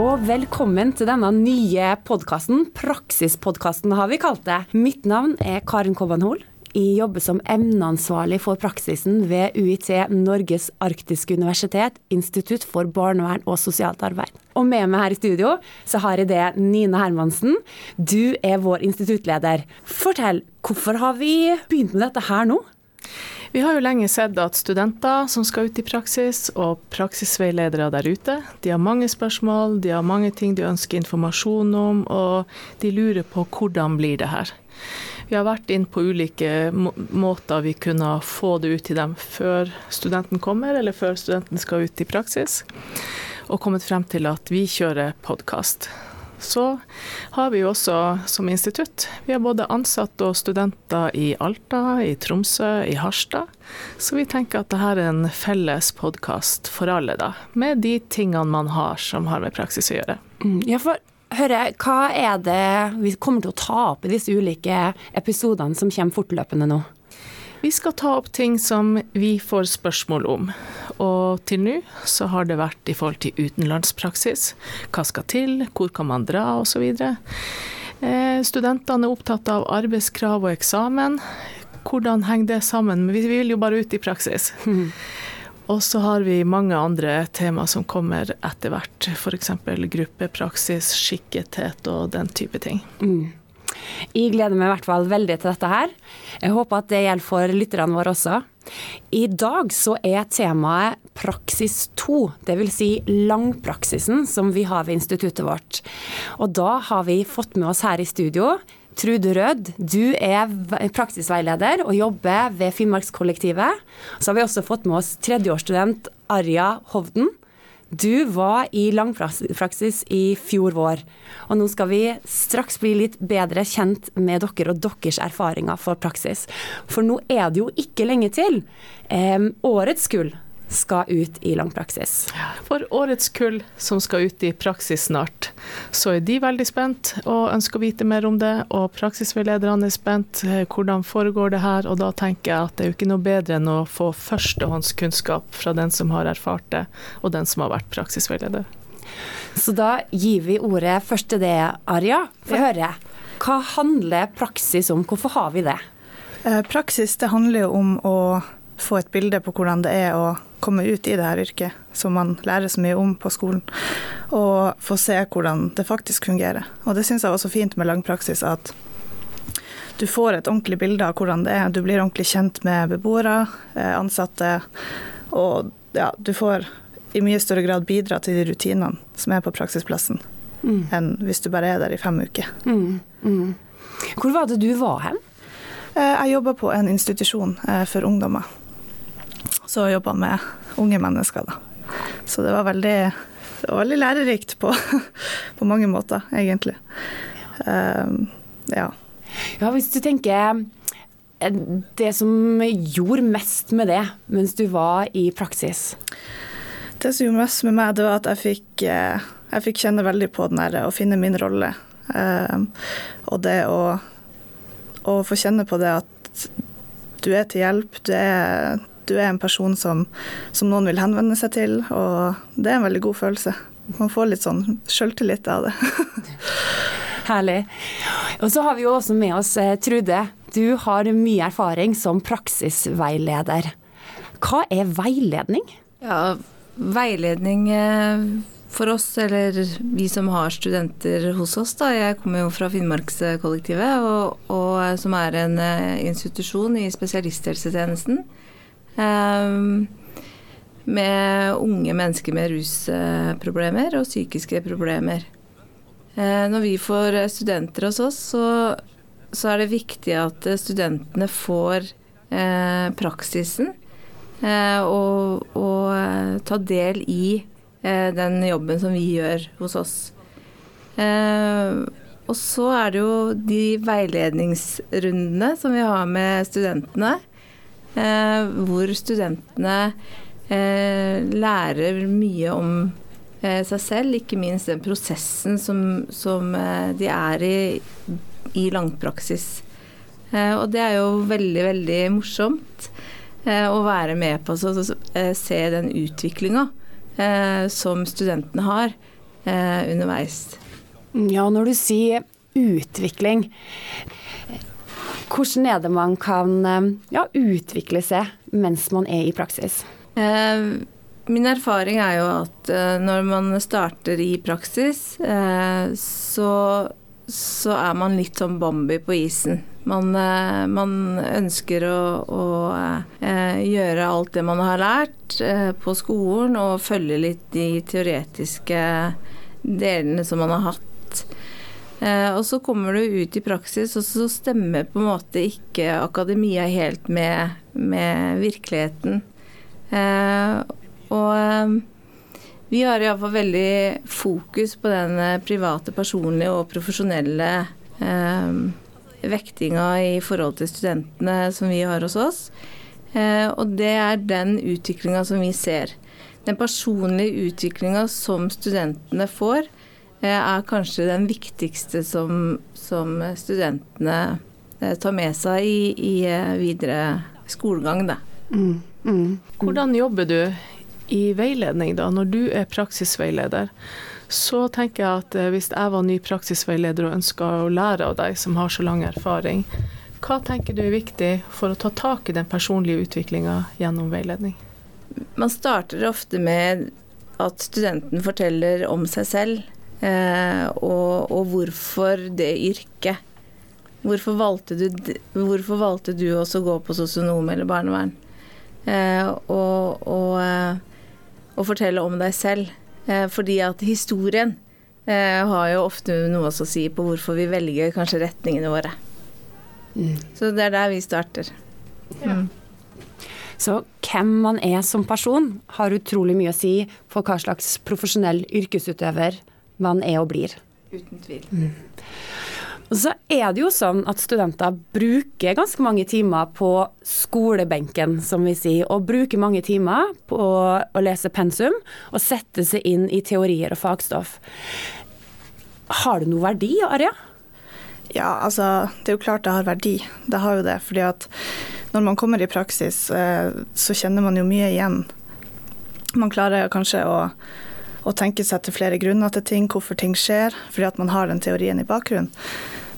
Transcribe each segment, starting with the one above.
Og velkommen til denne nye podkasten. Praksispodkasten har vi kalt det. Mitt navn er Karin Kobban Hoel. Jeg jobber som emneansvarlig for praksisen ved UiT Norges arktiske universitet, Institutt for barnevern og sosialt arbeid. Og med meg her i studio så har jeg det Nina Hermansen. Du er vår instituttleder. Fortell, hvorfor har vi begynt med dette her nå? Vi har jo lenge sett at studenter som skal ut i praksis, og praksisveiledere der ute, de har mange spørsmål, de har mange ting de ønsker informasjon om, og de lurer på hvordan blir det her. Vi har vært inn på ulike måter vi kunne få det ut til dem før studenten kommer, eller før studenten skal ut i praksis, og kommet frem til at vi kjører podkast. Så har vi jo også som institutt, vi har både ansatte og studenter i Alta, i Tromsø, i Harstad. Så vi tenker at dette er en felles podkast for alle, da. Med de tingene man har som har med praksis å gjøre. Mm, ja, for høre, hva er det vi kommer til å ta opp i disse ulike episodene som kommer fortløpende nå? Vi skal ta opp ting som vi får spørsmål om. Og til nå så har det vært i forhold til utenlandspraksis. Hva skal til, hvor kan man dra osv. Eh, studentene er opptatt av arbeidskrav og eksamen. Hvordan henger det sammen? Vi vil jo bare ut i praksis. Og så har vi mange andre tema som kommer etter hvert, f.eks. gruppepraksis, skikkethet og den type ting. Mm. Jeg gleder meg i hvert fall veldig til dette her. Jeg håper at det gjelder for lytterne våre også. I dag så er temaet praksis 2, dvs. Si langpraksisen som vi har ved instituttet vårt. Og da har vi fått med oss her i studio Trude Rød, du er praksisveileder og jobber ved Finnmarkskollektivet. Så har vi også fått med oss tredjeårsstudent Arja Hovden. Du var i langpraksis i fjor vår, og nå skal vi straks bli litt bedre kjent med dere og deres erfaringer for praksis. For nå er det jo ikke lenge til. Eh, årets kull skal ut i langpraksis. For årets kull som skal ut i praksis snart, så er de veldig spent og ønsker å vite mer om det. Og praksisveilederne er spent. Eh, hvordan foregår det her? Og da tenker jeg at det er jo ikke noe bedre enn å få førstehåndskunnskap fra den som har erfart det, og den som har vært praksisveileder. Så da gir vi ordet først til det, Arja. Få ja. høre. Hva handler praksis om? Hvorfor har vi det? Eh, praksis det handler jo om å få et bilde på hvordan det er å komme ut i det her yrket, som man lærer så mye om på skolen, og få se hvordan det faktisk fungerer. Og det syns jeg var så fint med langpraksis, at du får et ordentlig bilde av hvordan det er. Du blir ordentlig kjent med beboere, eh, ansatte, og ja, du får i mye større grad bidra til de rutinene som er på praksisplassen, mm. enn hvis du bare er der i fem uker. Mm. Mm. Hvor var det du var hen? Eh, jeg jobber på en institusjon eh, for ungdommer så jobba med unge mennesker, da. Så det var veldig, det var veldig lærerikt på, på, mange måter, egentlig. Um, ja. ja. Hvis du tenker eh, det som gjorde mest med det mens du var i praksis? Det som gjorde mest med meg, det var at jeg fikk, eh, jeg fikk kjenne veldig på den der å finne min rolle. Um, og det å, å få kjenne på det at du er til hjelp, du er, du er en person som, som, noen vil henvende seg til, og det er en veldig god følelse. Man får litt sånn sjøltillit av det. Herlig. Og så har vi jo også med oss eh, Trude. Du har mye erfaring som praksisveileder. Hva er veiledning? Ja, veiledning eh, for oss, eller vi som har studenter hos oss, da. Jeg kommer jo fra Finnmarkskollektivet, og, og, som er en eh, institusjon i spesialisthelsetjenesten. Ehm, med unge mennesker med rusproblemer og psykiske problemer. Eh, når vi får studenter hos oss, så, så er det viktig at studentene får eh, praksisen eh, og, og ta del i den jobben som vi gjør hos oss. Og så er det jo de veiledningsrundene som vi har med studentene. Eh, hvor studentene eh, lærer mye om eh, seg selv, ikke minst den prosessen som, som de er i i langpraksis. Og det er jo veldig, veldig morsomt å være med på å se den utviklinga som studentene har underveis. Ja, når du sier utvikling, hvordan er det man kan eh, ja, utvikle seg mens man er i praksis? Eh, min erfaring er jo at eh, når man starter i praksis, så, så, er man litt som Bambi på isen. Man, man ønsker å, å gjøre alt det man har lært på skolen, og følge litt de teoretiske delene som man har hatt og så kommer du ut i praksis, og så stemmer på en måte ikke akademia helt med, med virkeligheten. Eh, og eh, vi har iallfall veldig fokus på den private, personlige og profesjonelle eh, vektinga i forhold til studentene som vi har hos oss. Eh, og det er den utviklinga som vi ser. Den personlige utviklinga som studentene får, Eh, er kanskje den viktigste som, som studentene eh, tar med seg i, i eh, videre skolegang. Da. Mm, mm, Hvordan jobber du i veiledning da, når du er praksisveileder? Så tenker jeg at hvis jeg var ny praksisveileder og ønska å lære av deg som har så lang erfaring, hva tenker du er viktig for å ta tak i den personlige utviklinga gjennom veiledning? Man starter ofte med at studenten forteller om seg selv Eh, og, og, hvorfor det yrket. Hvorfor valgte du, hvorfor valgte du også å gå på sosionom eller barnevern? Eh, og, og, eh, og, fortelle om deg selv. Eh, fordi at historien eh, har jo ofte noe å si på hvorfor vi velger kanskje retningene våre. Mm. Så det er der vi starter. Ja. Mm. Så hvem man er som person, har utrolig mye å si for hva slags profesjonell yrkesutøver man er og blir. Uten tvil. Mm. Og så er det jo sånn at studenter bruker ganske mange timer på skolebenken, som vi sier, og bruker mange timer på å lese pensum og sette seg inn i teorier og fagstoff. Har det noe verdi, Arja? Ja, altså det er jo klart det har verdi. Det har jo det. fordi at når man kommer i praksis, eh, så kjenner man jo mye igjen. Man klarer kanskje å og tenke seg til flere grunner til ting, hvorfor ting skjer, fordi at man har den teorien i bakgrunnen.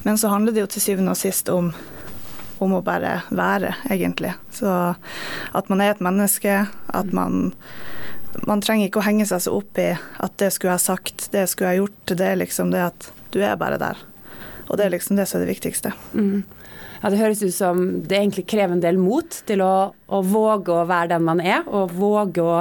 Men så handler det jo til syvende og sist om, om å bare være, egentlig. Så at man er et menneske, at man Man trenger ikke å henge seg så opp i at det skulle jeg sagt, det skulle jeg gjort. Det er liksom det at du er bare der. Og det er liksom det som er det viktigste. Mm. Ja, Det høres ut som det egentlig krever en del mot til å, å våge å være den man er, og våge å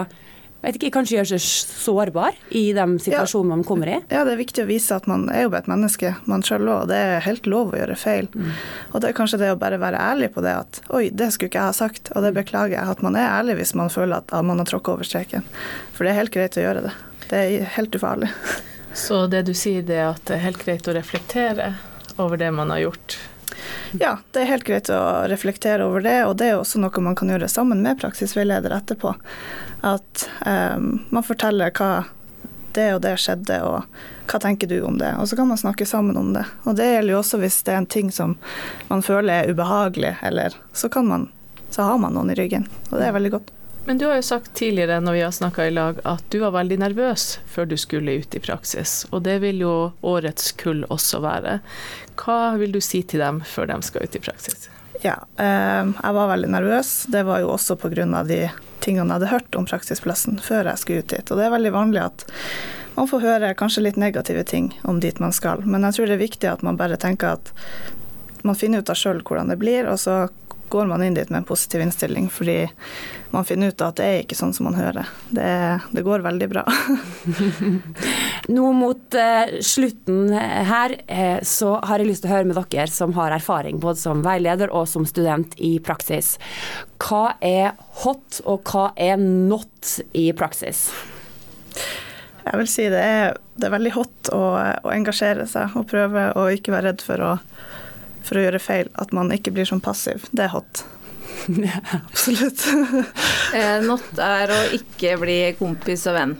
vet ikke, kanskje gjøre seg sårbar i de situasjonene ja. man kommer i? Ja, det er viktig å vise at man er jo bare et menneske, man sjøl òg. Det er helt lov å gjøre feil. Mm. Og det er kanskje det å bare være ærlig på det at oi, det skulle ikke jeg ha sagt, og det beklager jeg. At man er ærlig hvis man føler at, man har tråkka over streken. For det er helt greit å gjøre det. Det er helt ufarlig. Så det du sier, det er at det er helt greit å reflektere over det man har gjort? Ja, det er helt greit å reflektere over det, og det er også noe man kan gjøre sammen med praksisveileder etterpå. At um, man forteller hva det og det skjedde, og hva tenker du om det? Og så kan man snakke sammen om det. Og det gjelder jo også hvis det er en ting som man føler er ubehagelig, eller så kan man så har man noen i ryggen, og det er veldig godt. Men du har jo sagt tidligere når vi har snakka i lag at du var veldig nervøs før du skulle ut i praksis, og det vil jo årets kull også være. Hva vil du si til dem før de skal ut i praksis? Ja, eh, jeg var veldig nervøs. Det var jo også pga. de tingene jeg hadde hørt om praksisplassen før jeg skulle ut dit. Og det er veldig vanlig at man får høre kanskje litt negative ting om dit man skal, men jeg tror det er viktig at man bare tenker at man finner ut av sjøl hvordan det blir, og så går man inn dit med en positiv innstilling, fordi man finner ut at det er ikke sånn som man hører. Det, det går veldig bra. Nå mot eh, slutten her, eh, så har jeg lyst til å høre med dere som har erfaring både som veileder og som student i praksis. Hva er hot, og hva er not i praksis? Jeg vil si det er, det er veldig hot å, å engasjere seg og prøve å ikke være redd for å for å gjøre feil. At man ikke blir sånn passiv. Det er hot. Ja, absolutt. eh, not er å ikke bli kompis og venn.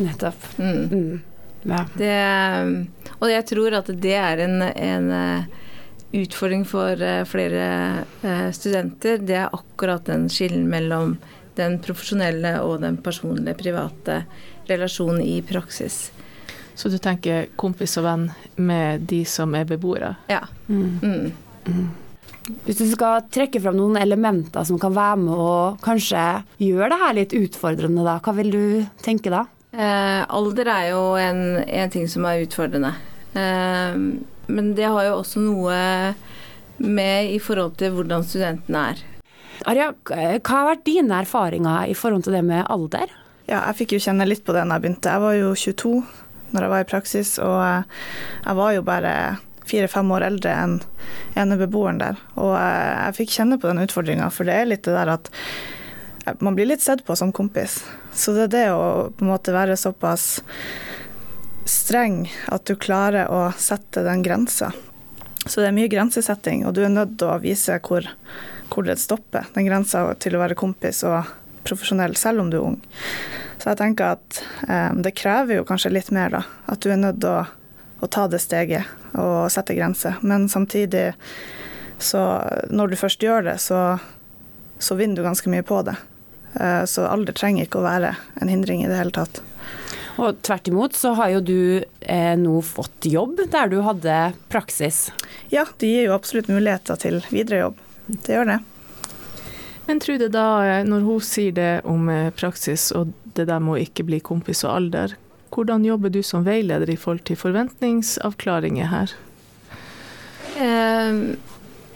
Nettopp. Mm. Mm. Ja. Det, og jeg tror at det er en, en eh, utfordring for eh, flere eh, studenter. Det er akkurat den skillen mellom den profesjonelle og den personlige, private relasjonen i praksis. Så du tenker kompis og venn med de som er beboere? Ja. Mm. Hvis du skal trekke fram noen elementer som kan være med og kanskje gjøre det her litt utfordrende, da, hva vil du tenke da? Eh, alder er jo en, en, ting som er utfordrende. Eh, men det har jo også noe med i forhold til hvordan studentene er. Arja, hva har vært dine erfaringer i forhold til det med alder? Ja, jeg fikk jo kjenne litt på det da jeg begynte. Jeg var jo 22 når jeg var i praksis, og jeg var jo bare fire-fem år eldre enn ene beboeren der. Og jeg fikk kjenne på den utfordringa, for det er litt det der at man blir litt sett på som kompis. Så det er det å på en måte være såpass streng at du klarer å sette den grensa. Så det er mye grensesetting, og du er nødt til å vise hvor, hvor det stopper, den grensa til å være kompis og profesjonell, selv om du er ung. Så jeg tenker at um, det krever jo kanskje litt mer, da. At du er nødt til å, å ta det steget og sette grenser. Men samtidig, så når du først gjør det, så, så vinner du ganske mye på det. Uh, så alder trenger ikke å være en hindring i det hele tatt. Og tvert imot så har jo du eh, nå fått jobb der du hadde praksis. Ja, det gir jo absolutt muligheter til videre jobb. Det gjør det. Men Trude, da, når hun sier det om eh, praksis og det der med å ikke bli kompis og alder, hvordan jobber du som veileder i forhold til forventningsavklaringer her? Eh,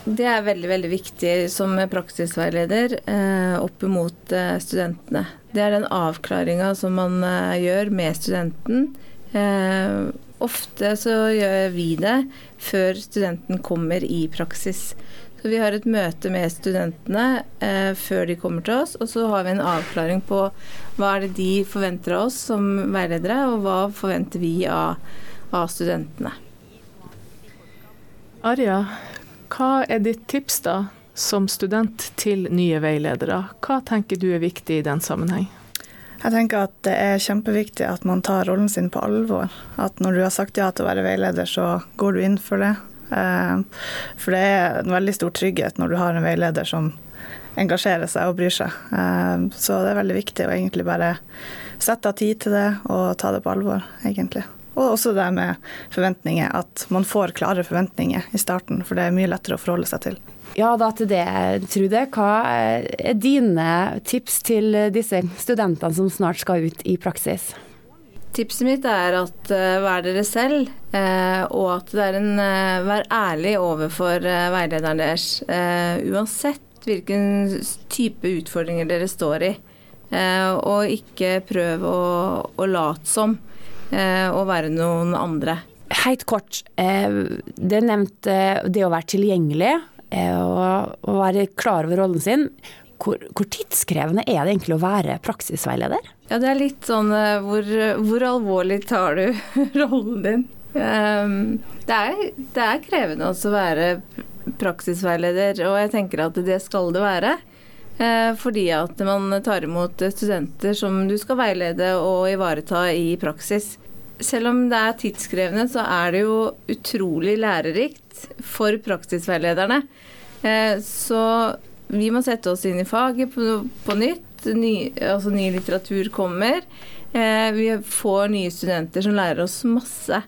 det er veldig veldig viktig som praksisveileder eh, opp mot eh, studentene. Det er den avklaringa som man eh, gjør med studenten. Eh, ofte så gjør vi det før studenten kommer i praksis. Så vi har et møte med studentene eh, før de kommer til oss, og så har vi en avklaring på hva er det de forventer av oss som veiledere, og hva forventer vi av, av studentene. Arja, hva er ditt tips da, som student til nye veiledere? Hva tenker du er viktig i den sammenheng? Jeg tenker at det er kjempeviktig at man tar rollen sin på alvor. At når du har sagt ja til å være veileder, så går du inn for det. Eh, for det er en veldig stor trygghet når du har en veileder som engasjerer seg og bryr seg. Eh, så det er veldig viktig å egentlig bare sette av tid til det og ta det på alvor, egentlig. Og også det med forventninger, at man får klare forventninger i starten, for det er mye lettere å forholde seg til. Ja, da til det, Trude. Hva er dine tips til disse studentene som snart skal ut i praksis? Tipset mitt er at uh, vær dere selv, uh, og at det er en, uh, vær ærlig overfor veilederen deres. uansett hvilken type utfordringer dere står i. og ikke prøv å, å late som å være noen andre. Helt kort, det nevnte det å være tilgjengelig og, og være klar over rollen sin. Hvor, hvor, tidskrevende er det egentlig å være praksisveileder? Ja, Det er litt sånn eh, hvor, hvor alvorlig tar du rollen din? Um, det, er, det, er, krevende å være praksisveileder, og jeg tenker at det skal det være. Eh, fordi at man tar imot studenter som du skal veilede og ivareta i praksis. Selv om det er tidskrevende, så er det jo utrolig lærerikt for praksisveilederne. Eh, så vi må sette oss inn i faget på, på nytt. Ny, altså ny litteratur kommer. Eh, vi får nye studenter som lærer oss masse.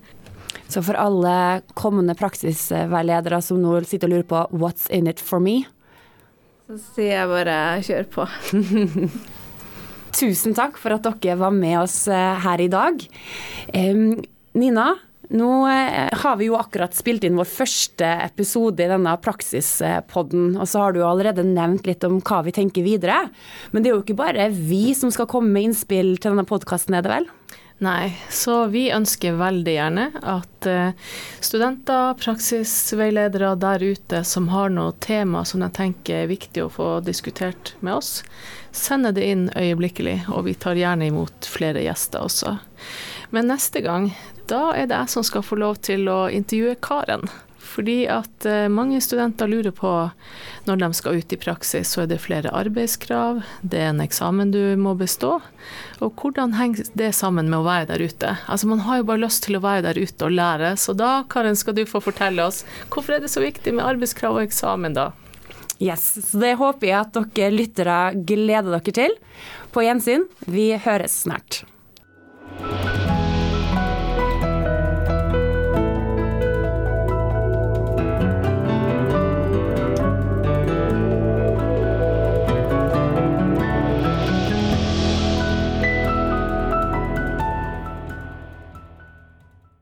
Så for alle kommende praksisveiledere som nå sitter og lurer på 'what's in it for me', så sier jeg bare kjør på. Tusen takk for at dere var med oss eh, her i dag. Nina, nå eh, har vi jo akkurat spilt inn vår første episode i denne praksispodden, og så har du allerede nevnt litt om hva vi tenker videre. Men det er jo ikke bare vi som skal komme med innspill til denne podkasten, er det vel? Nei, så vi ønsker veldig gjerne at eh, studenter, praksisveiledere der ute som har noe tema som de tenker er viktig å få diskutert med oss, sender det inn øyeblikkelig, og vi tar gjerne imot flere gjester også. Men neste gang, da er det jeg som skal få lov til å intervjue Karen. Fordi at eh, mange studenter lurer på når de skal ut i praksis, så er det flere arbeidskrav, det er en eksamen du må bestå. Og hvordan henger det sammen med å være der ute? Altså Man har jo bare lyst til å være der ute og lære, så da Karen skal du få fortelle oss hvorfor er det så viktig med arbeidskrav og eksamen da? Yes, så Det håper jeg at dere lyttere gleder dere til. På gjensyn, vi høres snart.